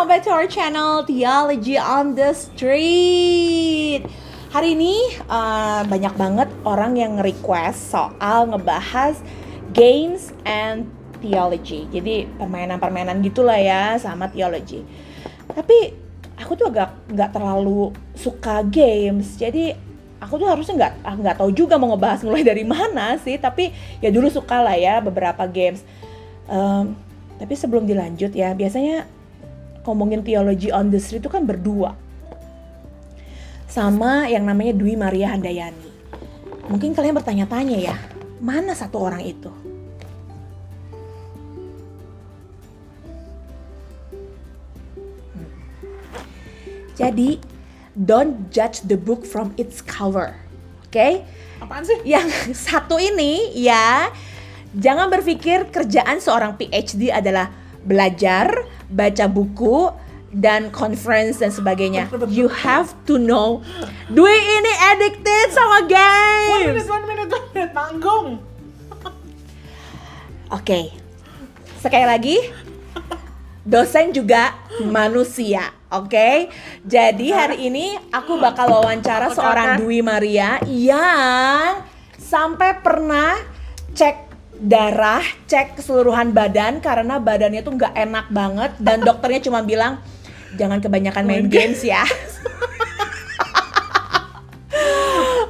welcome back to our channel Theology on the Street. Hari ini uh, banyak banget orang yang request soal ngebahas games and theology. Jadi permainan-permainan gitulah ya sama theology. Tapi aku tuh agak nggak terlalu suka games. Jadi aku tuh harusnya nggak ah, nggak tahu juga mau ngebahas mulai dari mana sih. Tapi ya dulu suka lah ya beberapa games. Um, tapi sebelum dilanjut ya, biasanya ngomongin teologi on the street itu kan berdua. Sama yang namanya Dwi Maria Handayani. Mungkin kalian bertanya-tanya ya, mana satu orang itu? Hmm. Jadi, don't judge the book from its cover. Oke? Okay? Apaan sih? Yang satu ini ya, Jangan berpikir kerjaan seorang PhD adalah belajar, baca buku, dan conference dan sebagainya. You have to know. Dwi ini addicted sama games. One minute, one minute, one minute, tanggung. Oke, okay. sekali lagi, dosen juga manusia. Oke, okay? jadi hari ini aku bakal wawancara seorang Dwi Maria yang sampai pernah cek darah, cek keseluruhan badan karena badannya tuh nggak enak banget dan dokternya cuma bilang jangan kebanyakan main games ya.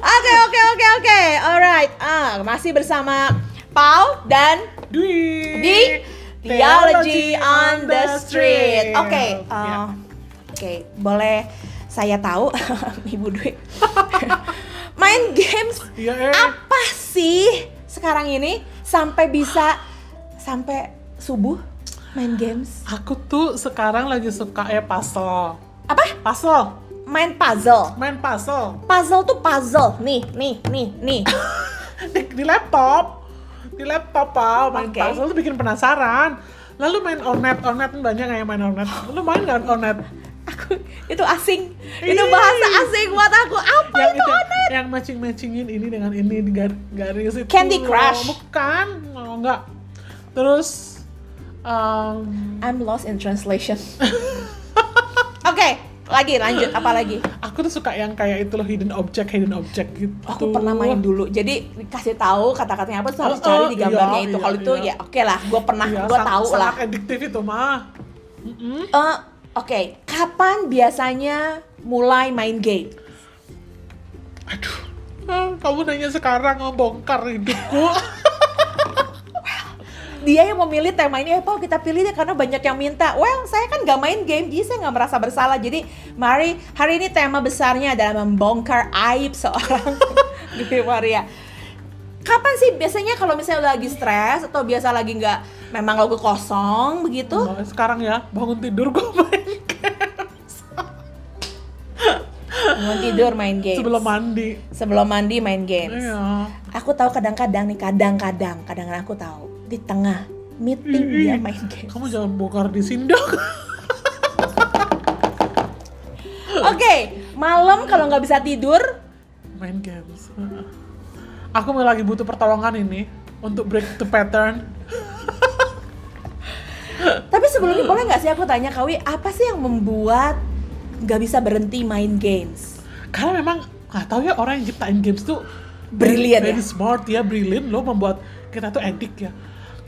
Oke oke oke oke, alright. Ah masih bersama Pau dan Dwi di Theology on the Street. Oke, okay, uh, yeah. oke okay, boleh saya tahu Ibu Dwi main games yeah, yeah. apa sih sekarang ini sampai bisa sampai subuh main games? Aku tuh sekarang lagi suka ya puzzle. Apa? Puzzle. Main puzzle. Main puzzle. Puzzle tuh puzzle. Nih, nih, nih, nih. di, di laptop. Di laptop, Pak. Main okay. puzzle tuh bikin penasaran. Lalu main Ornet, Ornet banyak yang main Ornet? Lu main nggak Ornet? itu asing. Itu bahasa asing buat aku. Apa yang itu, itu yang matching matchingin ini dengan ini di gar garis itu. Candy Crush. Bukan. Oh, enggak. Terus um... I'm lost in translation. Oke okay, lagi lanjut. Apa lagi? Aku tuh suka yang kayak itu loh hidden object hidden object gitu. Aku pernah main dulu. Jadi kasih tahu kata-katanya apa tuh harus oh, cari di gambarnya iya, itu. Kalau iya, itu iya. ya oke okay lah. Gue pernah iya, gue tahu lah. sangat adiktif itu mah. Mm -hmm. uh, Oke, okay, kapan biasanya mulai main game? Aduh, ah, kamu nanya sekarang ngebongkar hidupku. dia yang memilih tema ini, eh, Paul kita pilih deh karena banyak yang minta. Well, saya kan gak main game, jadi saya gak merasa bersalah. Jadi, mari hari ini tema besarnya adalah membongkar aib seorang Dewi Maria kapan sih biasanya kalau misalnya lagi stres atau biasa lagi nggak memang lagu kosong begitu? Nah, sekarang ya bangun tidur gue main bangun tidur main games. Sebelum mandi. Sebelum mandi main games. Iya. Aku tahu kadang-kadang nih kadang-kadang kadang-kadang aku tahu di tengah meeting Ii, dia main games. Kamu jangan bongkar di sini dong. Oke, okay, malam kalau nggak bisa tidur main games aku lagi butuh pertolongan ini untuk break the pattern. Tapi sebelumnya boleh nggak sih aku tanya Kawi, apa sih yang membuat nggak bisa berhenti main games? Karena memang nggak tahu ya orang yang ciptain games tuh brilian very, very smart ya, brilliant loh membuat kita tuh edik ya.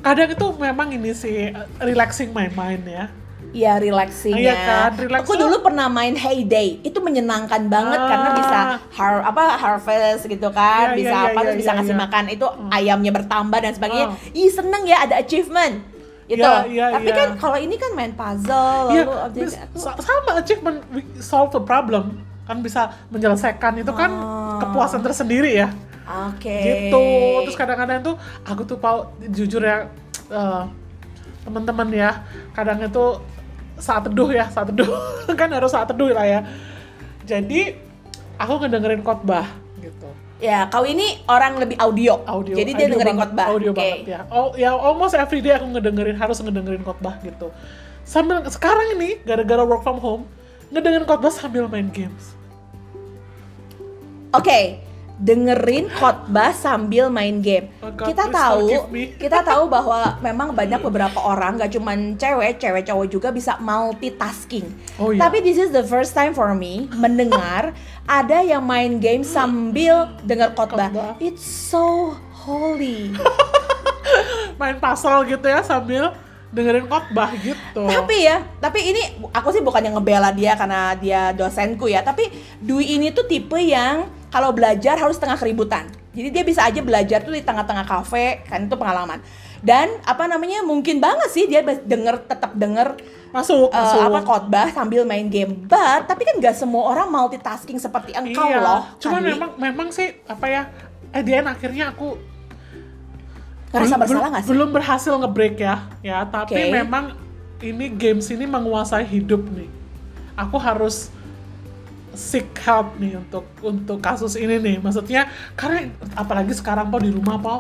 Kadang itu memang ini sih relaxing main-main ya Iya relaxing iya kan, relax Aku dulu pernah main Heyday, itu menyenangkan banget ah. karena bisa har apa harvest gitu kan, ya, bisa ya, apa ya, terus ya, bisa ya, ngasih ya. makan itu hmm. ayamnya bertambah dan sebagainya. Oh. Ih seneng ya ada achievement itu. Ya, ya, Tapi ya. kan kalau ini kan main puzzle ya, lalu objek sama achievement solve a problem kan bisa menyelesaikan itu kan oh. kepuasan tersendiri ya. Oke. Okay. Gitu. Terus kadang-kadang tuh aku tuh mau jujur ya uh, teman-teman ya kadang itu saat teduh ya saat teduh kan harus saat teduh lah ya jadi aku ngedengerin khotbah gitu. Ya kau ini orang lebih audio. Audio jadi dia dengerin khotbah. audio okay. banget ya. Oh ya almost every day aku ngedengerin harus ngedengerin khotbah gitu. Sambil sekarang ini gara-gara work from home ngedengerin khotbah sambil main games. Oke. okay. Dengerin khotbah sambil main game. Oh God, kita tahu, kita tahu bahwa memang banyak beberapa orang, gak cuman cewek, cewek cowok juga bisa multitasking. Oh, iya. Tapi this is the first time for me mendengar ada yang main game sambil dengar khotbah. It's so holy. main puzzle gitu ya sambil dengerin khotbah gitu. Tapi ya, tapi ini aku sih bukan yang ngebela dia karena dia dosenku ya. Tapi Dwi ini tuh tipe yang kalau belajar harus tengah keributan. Jadi dia bisa aja belajar tuh di tengah-tengah kafe, kan itu pengalaman. Dan apa namanya mungkin banget sih dia denger tetap denger masuk, uh, masuk. apa khotbah sambil main game. But tapi kan nggak semua orang multitasking seperti engkau iya. loh. Cuman Kadwi. memang memang sih apa ya? Eh dia akhirnya aku ngerasa bersalah belum- nggak sih? Belum berhasil ngebreak ya, ya. Tapi Oke. memang ini games ini menguasai hidup nih. Aku harus help nih untuk untuk kasus ini nih. Maksudnya karena apalagi sekarang po di rumah po,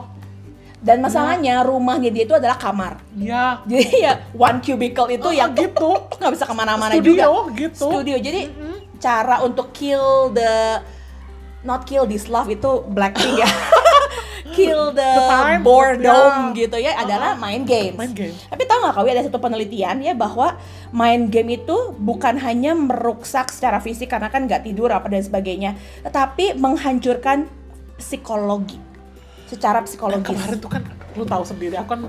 Dan masalahnya rumahnya dia itu adalah kamar. ya Jadi ya one cubicle itu Oh, yang gitu. nggak bisa ke mana-mana studio juga. gitu. studio jadi cara untuk kill the not kill this love itu Blackpink ya kill the, The time, boredom ya. gitu ya adalah main games Main game. tapi tau nggak kau ada satu penelitian ya bahwa main game itu bukan hanya merusak secara fisik karena kan nggak tidur apa dan sebagainya tetapi menghancurkan psikologi secara psikologis kemarin tuh kan lu tahu sendiri aku kan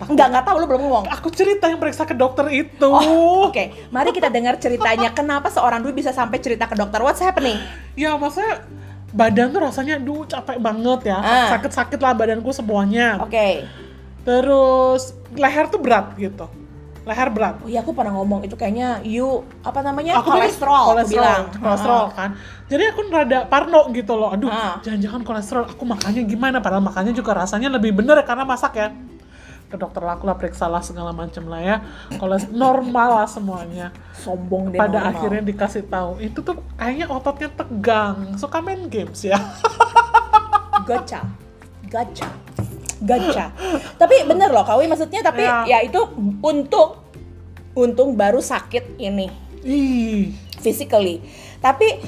nggak nggak tahu lu belum ngomong aku cerita yang periksa ke dokter itu. Oh, Oke, mari kita dengar ceritanya. Kenapa seorang Dwi bisa sampai cerita ke dokter? What's happening? Ya maksudnya badan tuh rasanya duh capek banget ya. Ah. Sakit-sakit lah badanku semuanya. Oke. Terus leher tuh berat gitu. Leher berat. Oh iya, aku pernah ngomong itu kayaknya you apa namanya Aku pikir kolesterol. aku kolesterol, bilang. kolesterol Ah. kan. Jadi aku rada parno gitu loh. Aduh, Ah. jangan-jangan kolesterol. Aku makannya gimana? Padahal makannya juga rasanya lebih bener karena masak ya. Ke dokter aku lah periksa lah segala macam lah ya. Kolesterol normal lah semuanya. Sombong deh. Pada normal. akhirnya dikasih tahu itu tuh kayaknya ototnya tegang. Suka main games ya. Gacha, gacha, gacha. tapi bener loh, Kawi maksudnya. Tapi Ya. ya itu untung, untung baru sakit ini Ih, physically. Tapi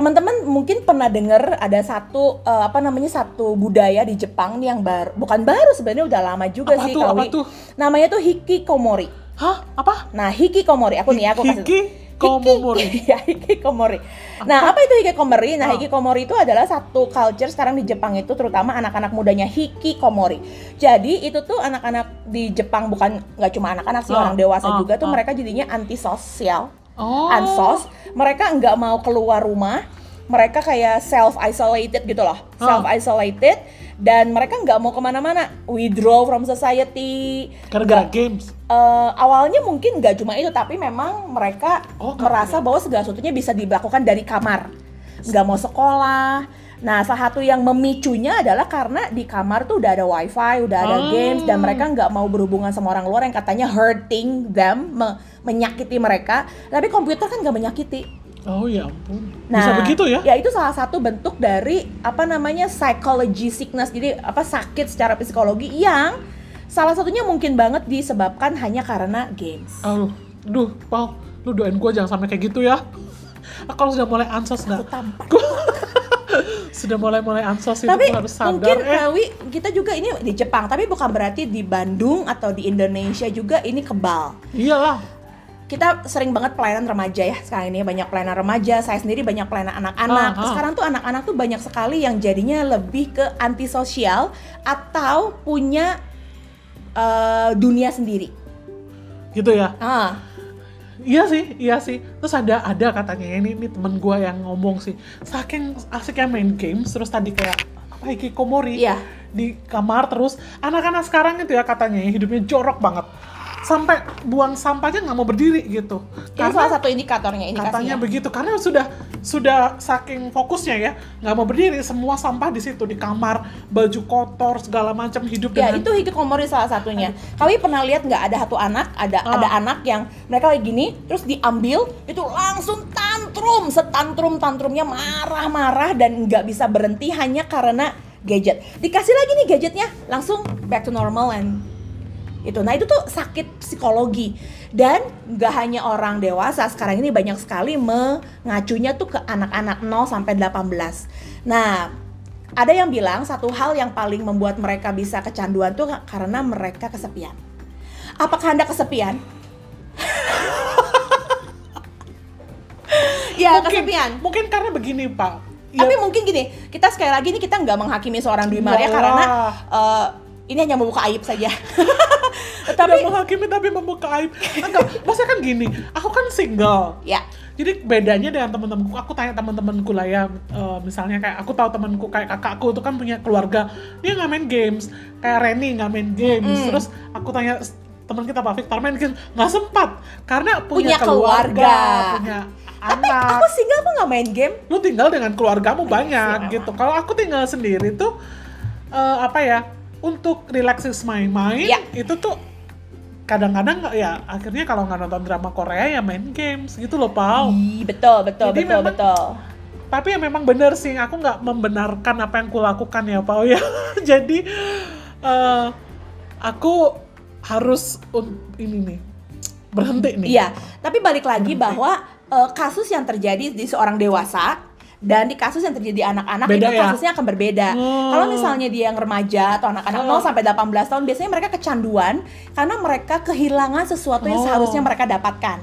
teman-teman mungkin pernah dengar ada satu eh, apa namanya satu budaya di Jepang nih yang baru bukan baru sebenarnya udah lama juga Apa sih tuh, apa Kawi. tuh? Namanya tuh hikikomori. hah? Apa? Nah, hikikomori aku nih aku kasih Hikikomori. Hiki, ya, hikikomori. Nah, apa itu hikikomori? Nah, Oh. hikikomori itu adalah satu culture sekarang di Jepang itu terutama anak-anak mudanya hikikomori. Jadi, itu tuh anak-anak di Jepang bukan nggak cuma anak-anak sih, Oh, orang dewasa oh, juga tuh mereka jadinya antisosial. Oh. Ansos, mereka nggak mau keluar rumah. Mereka kayak self isolated gitu loh, Oh. self isolated dan mereka nggak mau ke mana-mana, withdraw from society, Gara-gara games. Eh, awalnya mungkin nggak cuma itu tapi memang mereka Oh, karena- merasa bahwa segala sesuatunya bisa dilakukan dari kamar nggak mau sekolah nah salah satu yang memicunya adalah karena di kamar tuh udah ada wifi udah ada Oh. games dan mereka nggak mau berhubungan sama orang luar yang katanya hurting them me- menyakiti mereka tapi komputer kan nggak menyakiti Oh ya ampun. Nah, Bisa begitu ya? Ya itu salah satu bentuk dari apa namanya psychology sickness. Jadi apa sakit secara psikologi yang salah satunya mungkin banget disebabkan hanya karena games. Aduh, duh, Pau, lu doain gua jangan sampai kayak gitu ya. Kalau sudah mulai ansos Aku nggak? tampar. Sudah mulai-mulai ansos itu Tapi gua harus sadar. mungkin eh, Kawi kita juga ini di Jepang, tapi bukan berarti di Bandung atau di Indonesia juga ini kebal. iyalah. Kita sering banget pelayanan remaja ya sekarang ini banyak pelayanan remaja. Saya sendiri banyak pelayanan anak-anak. Ah, ah. Sekarang tuh anak-anak tuh banyak sekali yang jadinya lebih ke antisosial atau punya eh, dunia sendiri. Gitu ya. Ah, Iya sih, iya sih. Terus ada ada katanya ini ini temen gua yang ngomong sih. Saking asiknya main games terus tadi kayak apa hikikomori Iya. di kamar terus anak-anak sekarang itu ya katanya ya, hidupnya jorok banget. Sampai buang sampahnya nggak mau berdiri gitu. ini salah satu indikatornya, katanya indikasinya. begitu karena sudah sudah saking fokusnya ya nggak mau berdiri semua sampah di situ di kamar baju kotor segala macam hidup Ya dengan itu hikikomori salah satunya. Kami pernah lihat nggak ada satu anak, ada Ah. ada anak yang mereka kayak gini, terus diambil itu langsung tantrum, setantrum tantrumnya marah-marah dan nggak bisa berhenti hanya karena gadget. Dikasih lagi nih gadgetnya, langsung back to normal and itu. Nah itu tuh sakit psikologi dan nggak hanya orang dewasa sekarang ini banyak sekali mengacunya tuh ke anak-anak 0 sampai 18. Nah ada yang bilang satu hal yang paling membuat mereka bisa kecanduan tuh karena mereka kesepian. Apakah Anda kesepian? ya, mungkin, kesepian. Mungkin karena begini Pak. Tapi Ya, mungkin gini, kita sekali lagi nih kita nggak menghakimi seorang Dwi Maria karena lah. Ini hanya membuka aib saja. tidak Tapi menghakimi tapi membuka aib. Enggak, maksudnya kan gini, aku kan single. ya, Jadi bedanya dengan teman-temanku, aku tanya teman-temanku lah ya, eh, misalnya kayak aku tahu temanku kayak kakakku itu kan punya keluarga, dia nggak main games, kayak Reni nggak main games, Mm. terus aku tanya "S- teman kita Pak Victor main games, nggak sempat karena Punya punya, keluarga, keluarga. punya tapi anak. aku single aku nggak main game. Lu tinggal dengan keluargamu banyak memang. gitu. Kalau aku tinggal sendiri tuh eh, apa ya? Untuk relaxes my mind Ya. itu tuh kadang-kadang ya akhirnya kalau nggak nonton drama Korea ya main games gitu loh Pau. Betul, betul, Jadi betul, memang- betul. Tapi ya memang bener sih, aku nggak membenarkan apa yang kulakukan ya Pau ya. Jadi eh, aku harus ini nih berhenti nih. Iya, tapi balik lagi Berhenti. bahwa eh, kasus yang terjadi di seorang dewasa dan di kasus yang terjadi di anak-anak itu ya? kasusnya akan berbeda. Hmm. Kalau misalnya dia yang remaja atau anak-anak Oh. 0 sampai 18 tahun biasanya mereka kecanduan karena mereka kehilangan sesuatu yang Oh. seharusnya mereka dapatkan.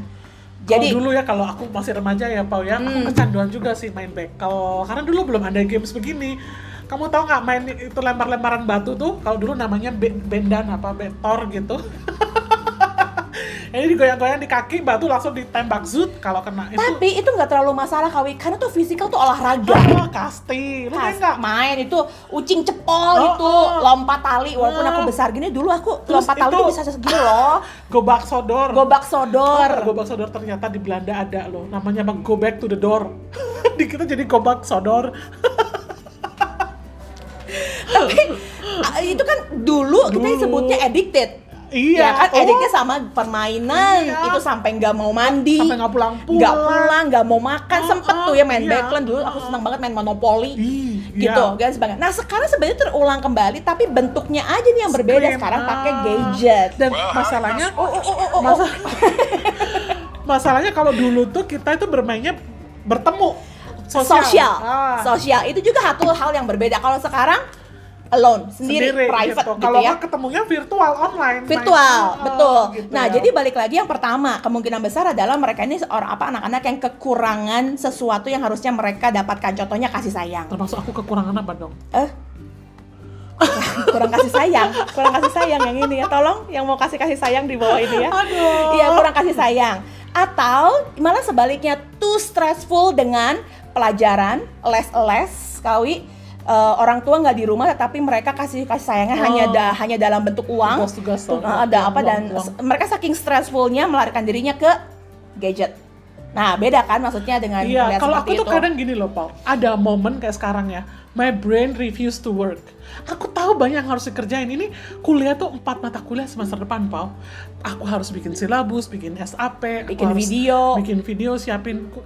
Jadi dulu ya kalau aku masih remaja ya Pau ya, aku Hmm. kecanduan juga sih main bekel. Karena dulu belum ada games begini. Kamu tahu nggak main itu lempar-lemparan batu tuh? Kalau dulu namanya be- bendan apa betor gitu. Ini digoyang-goyang di kaki, batu langsung ditembak zut kalau kena itu. tapi itu nggak terlalu masalah kawi karena tuh fisikal tuh olahraga. Ah, kasti, lu main Kas, nggak? main itu ucing cepol Oh, itu oh. lompat tali walaupun Ah. aku besar gini dulu aku Terus lompat tali itu- bisa segini loh Gobak sodor. gobak sodor Gobak sodor ternyata di Belanda ada loh. Namanya apa? Go back to the door. di kita jadi gobak sodor. tapi ah, itu kan dulu, kita sebutnya addicted Iya. ya kan oh, addicted sama permainan Iya. itu sampai nggak mau mandi Sampai nggak pulang-pulang. nggak pulang nggak mau makan Oh, sempet oh, tuh ya main iya. backland dulu aku senang banget main monopoli gitu iya. dan sebagainya. Nah sekarang sebenarnya terulang kembali tapi bentuknya aja nih yang berbeda sekarang pakai gadget. Dan masalahnya, Oh oh oh oh, oh, oh. masalahnya kalau dulu tuh kita itu bermainnya bertemu sosial. sosial, Ah, sosial itu juga satu hal yang berbeda. Kalau sekarang alone, sendiri, private gitu. gitu, Kalau ya. ketemunya virtual online. main. Virtual, Ah, betul. gitu nah, ya. jadi balik lagi yang pertama, kemungkinan besar adalah mereka ini orang apa anak-anak yang kekurangan sesuatu yang harusnya mereka dapatkan. Contohnya kasih sayang. termasuk aku kekurangan apa dong? Eh, kurang kasih sayang, kurang kasih sayang yang ini ya. Tolong yang mau kasih kasih sayang di bawah ini ya. Aduh. Iya, kurang kasih sayang. Atau malah sebaliknya too stressful dengan pelajaran, les-les, kawi eh, orang tua nggak di rumah tetapi mereka kasih kasih sayangnya Oh. hanya da, hanya dalam bentuk uang. Tugas-tugas ada apa Uang, dan uang. mereka saking stressfulnya melarikan dirinya ke gadget. Nah, beda kan maksudnya dengan Iya, kalau aku tuh itu. kadang gini loh, Paul. Ada momen kayak sekarang ya, my brain refuse to work. Aku tahu banyak yang harus dikerjain. Ini kuliah tuh empat mata kuliah semester depan, Paul. Aku harus bikin silabus, bikin SAP, Bikin video. bikin video, siapin. ku-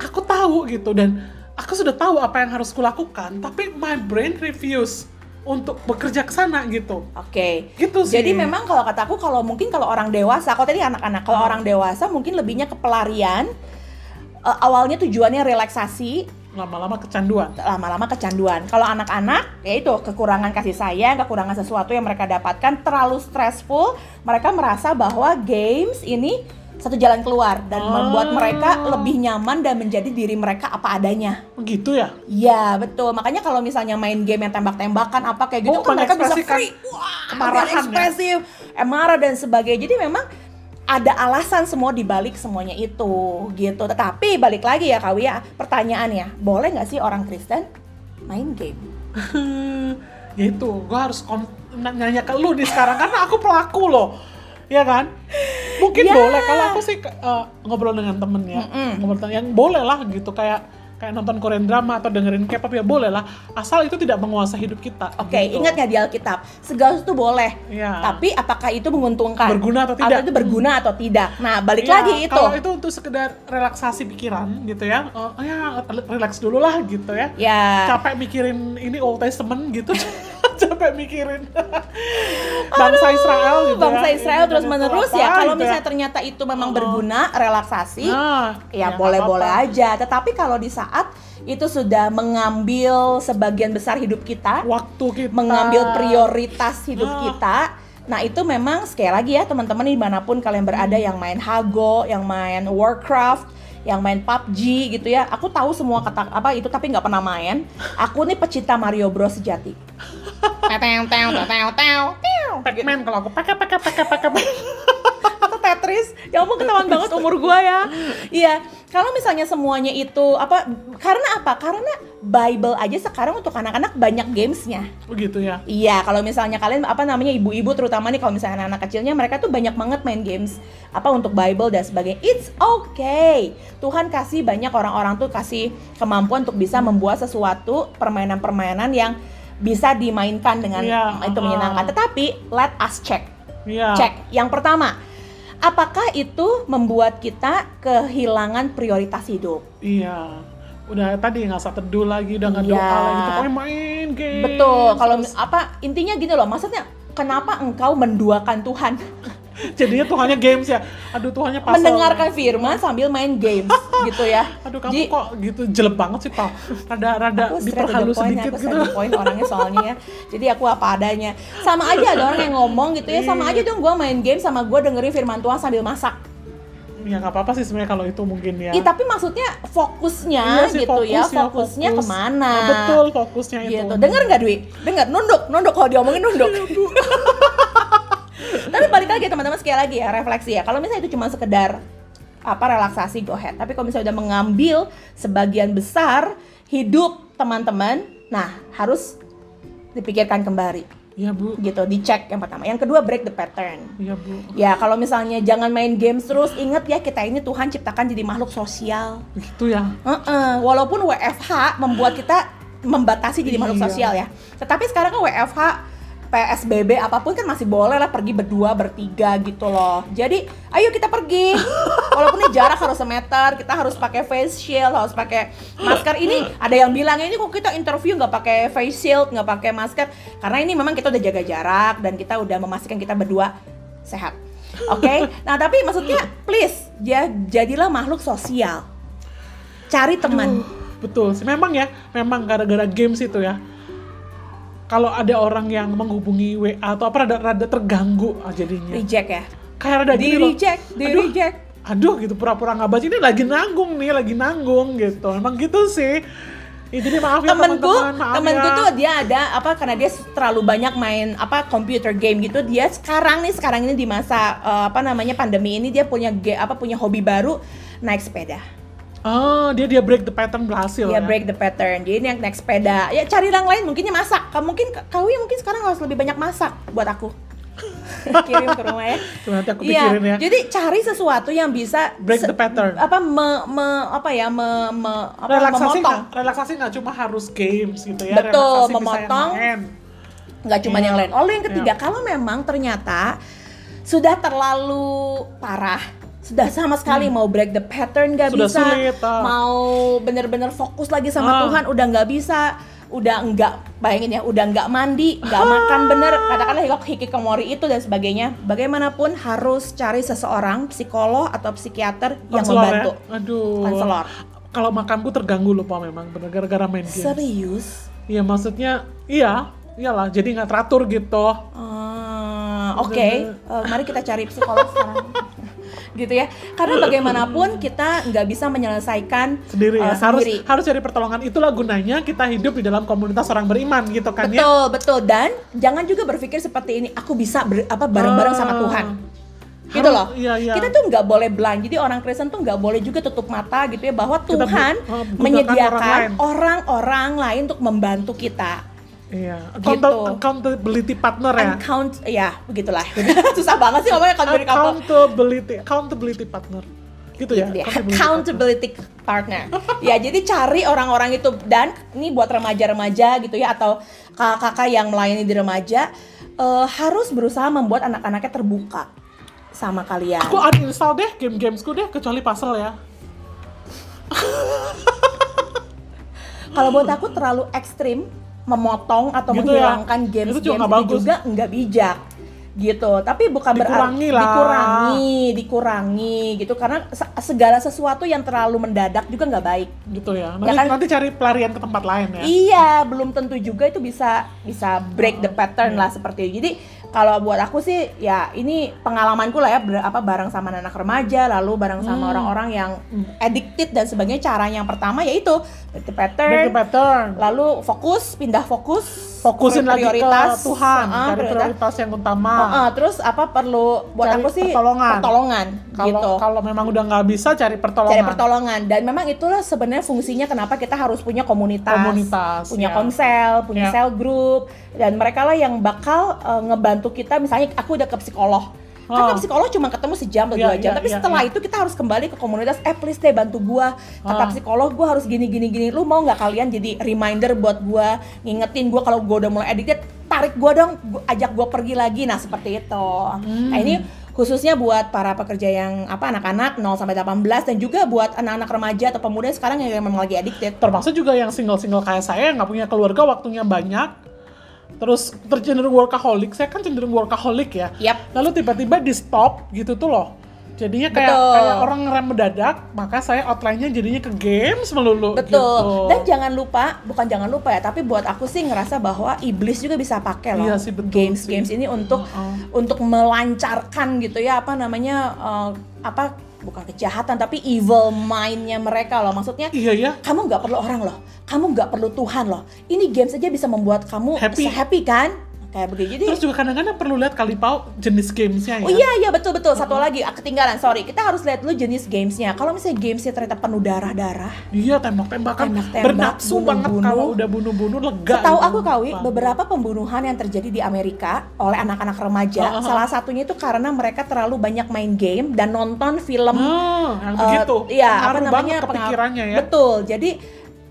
Aku tahu gitu dan aku sudah tahu apa yang harus kulakukan, tapi my brain refuse untuk bekerja ke sana gitu. Oke. Gitu sih. Jadi memang kalau kataku kalau mungkin kalau orang dewasa, kalau tadi anak-anak, kalau Hmm. orang dewasa mungkin lebihnya ke pelarian. Eh, awalnya tujuannya relaksasi, lama-lama kecanduan. lama-lama kecanduan. Kalau anak-anak, ya itu kekurangan kasih sayang, kekurangan sesuatu yang mereka dapatkan terlalu stressful, mereka merasa bahwa games ini satu jalan keluar dan Oh. membuat mereka lebih nyaman dan menjadi diri mereka apa adanya. Gitu ya? Iya betul. Makanya kalau misalnya main game yang tembak-tembakan apa kayak gitu Oh, kan mereka bisa free, wah, kemarahan ya? ekspresif, eh, marah dan sebagainya. Jadi memang ada alasan semua dibalik semuanya itu gitu. Tetapi balik lagi ya Kawi ya, pertanyaannya, boleh nggak sih orang Kristen main game? ya itu gue harus nanya ke lu nih sekarang karena aku pelaku loh ya kan mungkin Ya. boleh kalau aku sih eh, ngobrol dengan temen ya Mm-mm. ngobrol dengan- yang boleh lah gitu kayak kayak nonton Korean drama atau dengerin K-pop ya boleh lah asal itu tidak menguasai hidup kita Oke, gitu. ingat nggak di Alkitab segala sesuatu boleh. Iya. Tapi apakah itu menguntungkan? Berguna atau tidak? itu berguna atau tidak? Nah, balik Iya, lagi itu. kalau itu untuk sekedar relaksasi pikiran gitu ya oh ya relax dulu lah gitu ya Ya. capek mikirin ini Old Testament gitu capek mikirin bangsa Israel gitu ya. bangsa Israel terus menerus ya kalau gitu misalnya ternyata itu memang Oh. berguna relaksasi Nah, ya nggak boleh-boleh apa-apa. aja tetapi kalau di saat itu sudah mengambil sebagian besar hidup kita waktu kita mengambil prioritas hidup Ah. kita nah itu memang sekali lagi ya teman-teman di mana pun kalian berada Hmm. yang main Hago yang main Warcraft yang main PUBG gitu ya. Aku tahu semua kata apa itu tapi nggak pernah main. Aku nih pecinta Mario Bros sejati. Teteng, teng, teteng, teng, teng. Pac-Man kalau aku. Pakai pakai pakai pakai atau Tetris ya ampun ketahuan banget umur gua ya. Iya kalau misalnya semuanya itu apa karena apa? Karena Bible aja sekarang untuk anak-anak banyak gamesnya. Begitu ya? Iya kalau misalnya kalian apa namanya ibu-ibu terutama nih kalau misalnya anak-anak kecilnya mereka tuh banyak banget main games apa untuk Bible dan sebagainya. It's okay. Tuhan kasih banyak orang-orang tuh kasih kemampuan untuk bisa membuat sesuatu permainan-permainan yang bisa dimainkan dengan Iya, itu uh-uh. menyenangkan. Tetapi let us check. Iya. Cek. Yang pertama, apakah itu membuat kita kehilangan prioritas hidup? Iya. Udah tadi nggak usah teduh lagi, udah nggak Iya. doa lagi, pokoknya main game. Betul. Kalau apa intinya gini loh, maksudnya kenapa engkau menduakan Tuhan? jadinya Tuhannya games ya. Aduh Tuhannya pasal. Mendengarkan firman sambil main games gitu ya. Aduh kamu Ji- kok gitu jelek banget sih Pak. Aku to the diperhalus sedikit aku gitu. the point orangnya soalnya ya. Jadi aku apa adanya. Sama aja ada orang yang ngomong gitu ya, sama Iya. aja dong gua main game sama gua dengerin firman Tuhan sambil masak. Ya nggak apa-apa sih sebenarnya kalau itu mungkin ya. Ih, tapi maksudnya fokusnya Iya sih, gitu ya, fokus ya, fokusnya fokus. ke mana? Nah, betul fokusnya itu. gitu. Dengar nggak Dwi? Dengar, nunduk, nunduk kalau diomongin nunduk. Tapi balik lagi teman-teman sekali lagi ya refleksi ya. Kalau misalnya itu cuma sekedar apa relaksasi go ahead. Tapi kalau misalnya udah mengambil sebagian besar hidup teman-teman, nah harus dipikirkan kembali Iya Bu. gitu, dicek yang pertama. Yang kedua break the pattern. Iya Bu. Ya kalau misalnya jangan main games terus, inget ya kita ini Tuhan ciptakan jadi makhluk sosial. Begitu ya. Heeh, walaupun WFH membuat kita membatasi jadi makhluk Iya. sosial ya. Tetapi sekarang kan WFH, PSBB apa pun kan masih boleh lah pergi berdua, bertiga gitu loh. Jadi ayo kita pergi. Walaupun ini jarak harus semeter, kita harus pakai face shield, harus pakai masker. Ini ada yang bilang ini kok kita interview nggak pakai face shield, nggak pakai masker. Karena ini memang kita udah jaga jarak dan kita udah memastikan kita berdua sehat. Oke, nah tapi maksudnya please ya jadilah makhluk sosial. Cari teman. Aduh, betul sih. Memang ya, memang gara-gara games itu ya. Kalau ada orang yang menghubungi WA atau apa rada-rada terganggu ah, jadinya. Reject ya. Kayak rada Di gini loh. reject, di Aduh, reject. aduh gitu pura-pura nggak baca ini lagi nanggung nih lagi nanggung gitu emang gitu sih ya, jadi maaf ya Temenku, maaf temenku ya. tuh dia ada apa karena dia terlalu banyak main apa computer game gitu. Dia sekarang nih sekarang ini di masa eh, apa namanya pandemi ini dia punya apa punya hobi baru naik sepeda. Oh dia dia break the pattern berhasil Dia ya break the pattern. Jadi naik naik sepeda. Ya cari yang lain mungkinnya masak. Kamu mungkin kau mungkin sekarang harus lebih banyak masak buat aku. Kirim ke rumah ya. Nanti aku Iya, pikirin ya jadi cari sesuatu yang bisa break the pattern apa me, me- apa ya me, me- apa, relaksasi memotong nggak relaksasi nggak cuma harus games gitu ya Betul, relaksasi bisa yang memotong. nggak cuma Iya. yang lain. Oh, yang ketiga, kalau memang ternyata sudah terlalu parah, sudah sama sekali mau break the pattern nggak Hmm. Sudah bisa, sulit, ah. mau bener-bener fokus lagi sama Ah. Tuhan udah nggak bisa, udah nggak bayangin ya, udah nggak mandi, nggak makan bener, katakanlah hikikomori itu dan sebagainya. Bagaimanapun harus cari seseorang psikolog atau psikiater yang Konselor ya? membantu. aduh Konselor. kalau makanku terganggu lupa memang bener gara-gara main game Serius? iya maksudnya iya iyalah jadi nggak teratur gitu Ah, Oke, Eh, mari kita cari psikolog sekarang. gitu ya. Karena bagaimanapun kita nggak bisa menyelesaikan sendiri ya eh, harus sendiri. harus cari pertolongan itulah gunanya kita hidup di dalam komunitas orang beriman gitu kan ya Betul, betul. Dan jangan juga berpikir seperti ini. Aku bisa ber- apa bareng-bareng sama Ah. Tuhan. Gitu Harus- loh. iya, iya. Kita tuh nggak boleh blind. Jadi orang Kristen tuh nggak boleh juga tutup mata gitu ya bahwa Tuhan gunakan menyediakan orang lain. orang-orang lain untuk membantu kita. Iya, Gitu. Account- accountability partner ya. Account, ya begitulah. Susah banget sih ngomongnya accountability. Accountability, accountability partner. Gitu ya. Gitu dia, accountability accountability partner. ya, jadi cari orang-orang itu dan ini buat remaja-remaja gitu ya atau kakak-kakak yang melayani di remaja eh, harus berusaha membuat anak-anaknya terbuka sama kalian. Aku uninstall deh game-gamesku deh kecuali puzzle ya. Kalau buat aku terlalu ekstrim memotong atau Gitu ya. menghilangkan games Itu juga games bagus. juga nggak bijak gitu tapi bukan Dikurangi berarti lah. dikurangi dikurangi gitu karena se- segala sesuatu yang terlalu mendadak juga nggak baik gitu ya. Nanti, kan? nanti cari pelarian ke tempat lain ya. Iya, belum tentu juga itu bisa bisa break the pattern lah seperti itu. Jadi kalau buat aku sih ya ini pengalamanku lah ya ber- apa bareng sama anak remaja lalu bareng sama Hmm. orang-orang yang addicted dan sebagainya. Cara yang pertama yaitu break the Break pattern, the pattern. lalu fokus, pindah fokus, Fokusin lagi ke Tuhan, Ah, cari prioritas yang utama. Ah, ah, terus apa perlu buat Cari aku sih pertolongan. pertolongan Kalau gitu. kalau memang udah nggak bisa cari pertolongan. Cari pertolongan dan memang itulah sebenarnya fungsinya kenapa kita harus punya komunitas, Komunitas, punya ya. komsel, punya Ya. sel group dan mereka lah yang bakal uh, ngebantu kita misalnya aku udah ke psikolog. Kan Ah. psikolog cuma ketemu sejam atau Ya, dua jam, ya, tapi ya, setelah itu kita harus kembali ke komunitas. Eh please deh bantu gua. Kata Ah. psikolog gua harus gini gini gini. Lu mau nggak kalian jadi reminder buat gua ngingetin gua kalau gua udah mulai addicted, tarik gua dong, gua- ajak gua pergi lagi. Nah seperti itu. Hmm. Nah ini khususnya buat para pekerja yang apa anak-anak 0 sampai 18 dan juga buat anak-anak remaja atau pemuda sekarang yang memang lagi addicted. termasuk juga yang single-single kayak saya yang nggak punya keluarga waktunya banyak terus tercenderung workaholic saya kan cenderung workaholic ya Yap. lalu tiba-tiba di stop gitu tuh loh jadinya kayak Betul. kayak orang ngerem mendadak maka saya outline-nya jadinya ke games melulu Betul. gitu. Dan jangan lupa, bukan jangan lupa ya, tapi buat aku sih ngerasa bahwa iblis juga bisa pakai loh Iya sih, betul games sih. games ini untuk Heeh. untuk melancarkan gitu ya apa namanya eh, apa bukan kejahatan tapi evil mind-nya mereka loh. Maksudnya iya ya kamu nggak perlu orang loh, kamu nggak perlu Tuhan loh. Ini games aja bisa membuat kamu Happy. happy kan? Kayak begitu. Jadi terus juga kadang-kadang perlu lihat kali pau jenis gamesnya ya Oh iya iya betul betul. Satu lagi ah, ketinggalan. Sorry, kita harus lihat dulu jenis gamesnya. Kalau misalnya gamesnya ternyata penuh darah darah, iya tembak-tembakan Tembak-tembak, bernafsu banget bunuh-bunuh. kalau udah bunuh-bunuh lega Setahu gitu. aku Kawi, beberapa pembunuhan yang terjadi di Amerika oleh anak-anak remaja, ah. salah satunya itu karena mereka terlalu banyak main game dan nonton film. Yang eh, begitu Iya, apa namanya? pengaruh- ya Betul. Jadi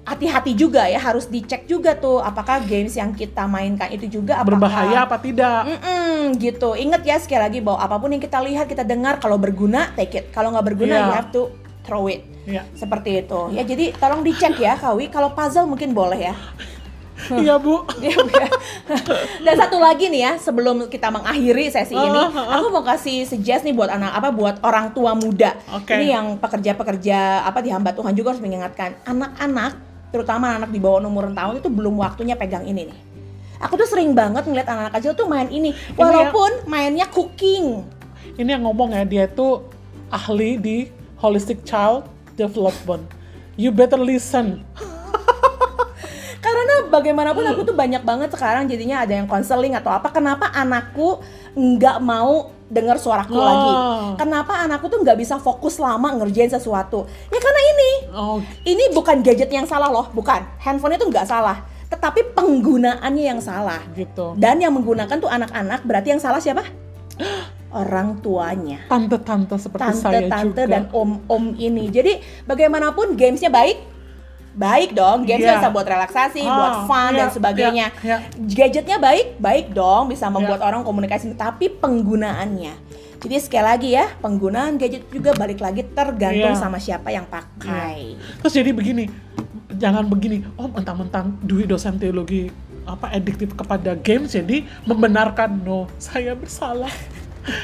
hati-hati juga ya, harus dicek juga tuh apakah games yang kita mainkan itu juga apakah berbahaya apa tidak Mm-mm, gitu. Ingat ya sekali lagi bahwa apa pun yang kita lihat, kita dengar, kalau berguna, take it. Kalau nggak berguna, Iya. you have to throw it. Iya. Seperti itu. Ya jadi tolong dicek ya, Kawi. Kalau puzzle mungkin boleh ya. iya bu Iya, ya. Dan satu lagi nih ya, sebelum kita mengakhiri sesi ini, aku mau kasih suggest nih buat anak apa buat orang tua muda. Oke. Ini yang pekerja-pekerja apa di hamba Tuhan juga harus mengingatkan anak-anak, terutama anak di bawah umur tahun itu belum waktunya pegang ini nih. Aku tuh sering banget ngeliat anak-anak kecil tuh main ini, ya. walaupun mainnya cooking. ini yang ngomong ya dia itu ahli di holistic child development you better listen Karena bagaimanapun aku tuh banyak banget sekarang jadinya ada yang konseling atau apa. Kenapa anakku nggak mau dengar suaraku Oh. lagi? Kenapa anakku tuh nggak bisa fokus lama ngerjain sesuatu? Ya karena ini. oh Ini bukan gadget yang salah loh, bukan. Handphone itu nggak salah. Tetapi penggunaannya yang salah. gitu Dan yang menggunakan tuh anak-anak, berarti yang salah siapa? Orang tuanya. tante-tante seperti saya Tante-tante juga dan om-om ini. Jadi bagaimanapun gamesnya baik, baik dong. Gamesnya Iya. bisa buat relaksasi, Ah, buat fun iya, dan sebagainya. iya, Gadgetnya baik, baik dong. Bisa membuat Iya. orang komunikasi. Tapi penggunaannya. Jadi sekali lagi ya, penggunaan gadget juga balik lagi tergantung Iya. sama siapa yang pakai. terus jadi begini jangan begini oh mentang-mentang Dwi dosen teologi apa ediktif kepada games jadi membenarkan no saya bersalah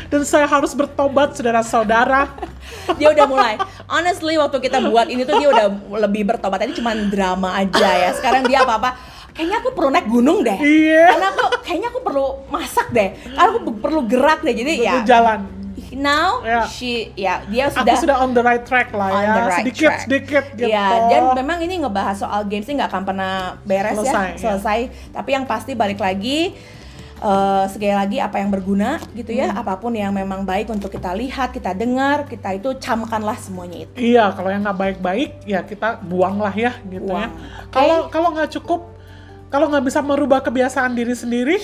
dan saya harus bertobat saudara-saudara. Dia udah mulai. Honestly waktu kita buat ini tuh dia udah lebih bertobat. Tadi cuma drama aja ya. Sekarang dia apa apa kayaknya aku perlu naik gunung deh. Iya. karena aku kayaknya aku perlu masak deh. Karena aku be- perlu gerak deh. Jadi ya. jalan. Now Ya. she ya dia aku sudah sudah on the right track lah ya. right sedikit track. sedikit gitu. Ya, dan memang ini ngebahas soal games ini nggak akan pernah beres Selesai, ya, ya. selesai. Tapi yang pasti balik lagi, eh sekali lagi apa yang berguna gitu ya, Hmm. apa pun yang memang baik untuk kita lihat, kita dengar, kita itu camkanlah semuanya itu. Iya, kalau yang nggak baik-baik ya kita buang lah ya gitu ya. Buang, oke. Kalau kalau nggak cukup, kalau nggak bisa merubah kebiasaan diri sendiri,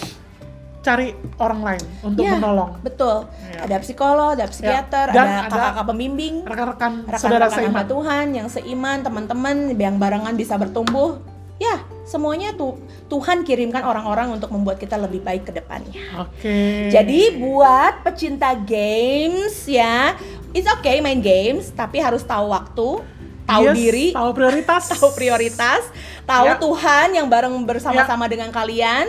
cari orang lain untuk Ya, menolong Betul. Ya. Ada psikolog, ada psikiater, Dan ada kakak-kakak pembimbing, rekan-rekan saudara hamba seiman. Tuhan yang seiman, teman-teman yang barengan bisa bertumbuh. Ya, semuanya tuh Tuhan kirimkan orang-orang untuk membuat kita lebih baik ke depannya. Oke. Jadi buat pecinta games ya, it's okay main games, tapi harus tahu waktu, tahu Yes, diri, tahu prioritas. tahu prioritas, tahu Ya. Tuhan yang bareng bersama-sama dengan kalian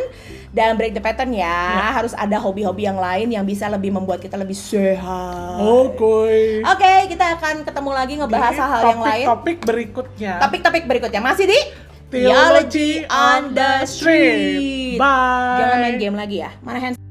dan break the pattern ya. Ya. Harus ada hobi-hobi yang lain yang bisa lebih membuat kita lebih sehat. Oke. Oke, kita akan ketemu lagi ngebahas hal-hal yang lain. Topik-topik berikutnya. Topik-topik berikutnya masih di Theology on the Street. Bye. Jangan main game lagi ya. Mana hand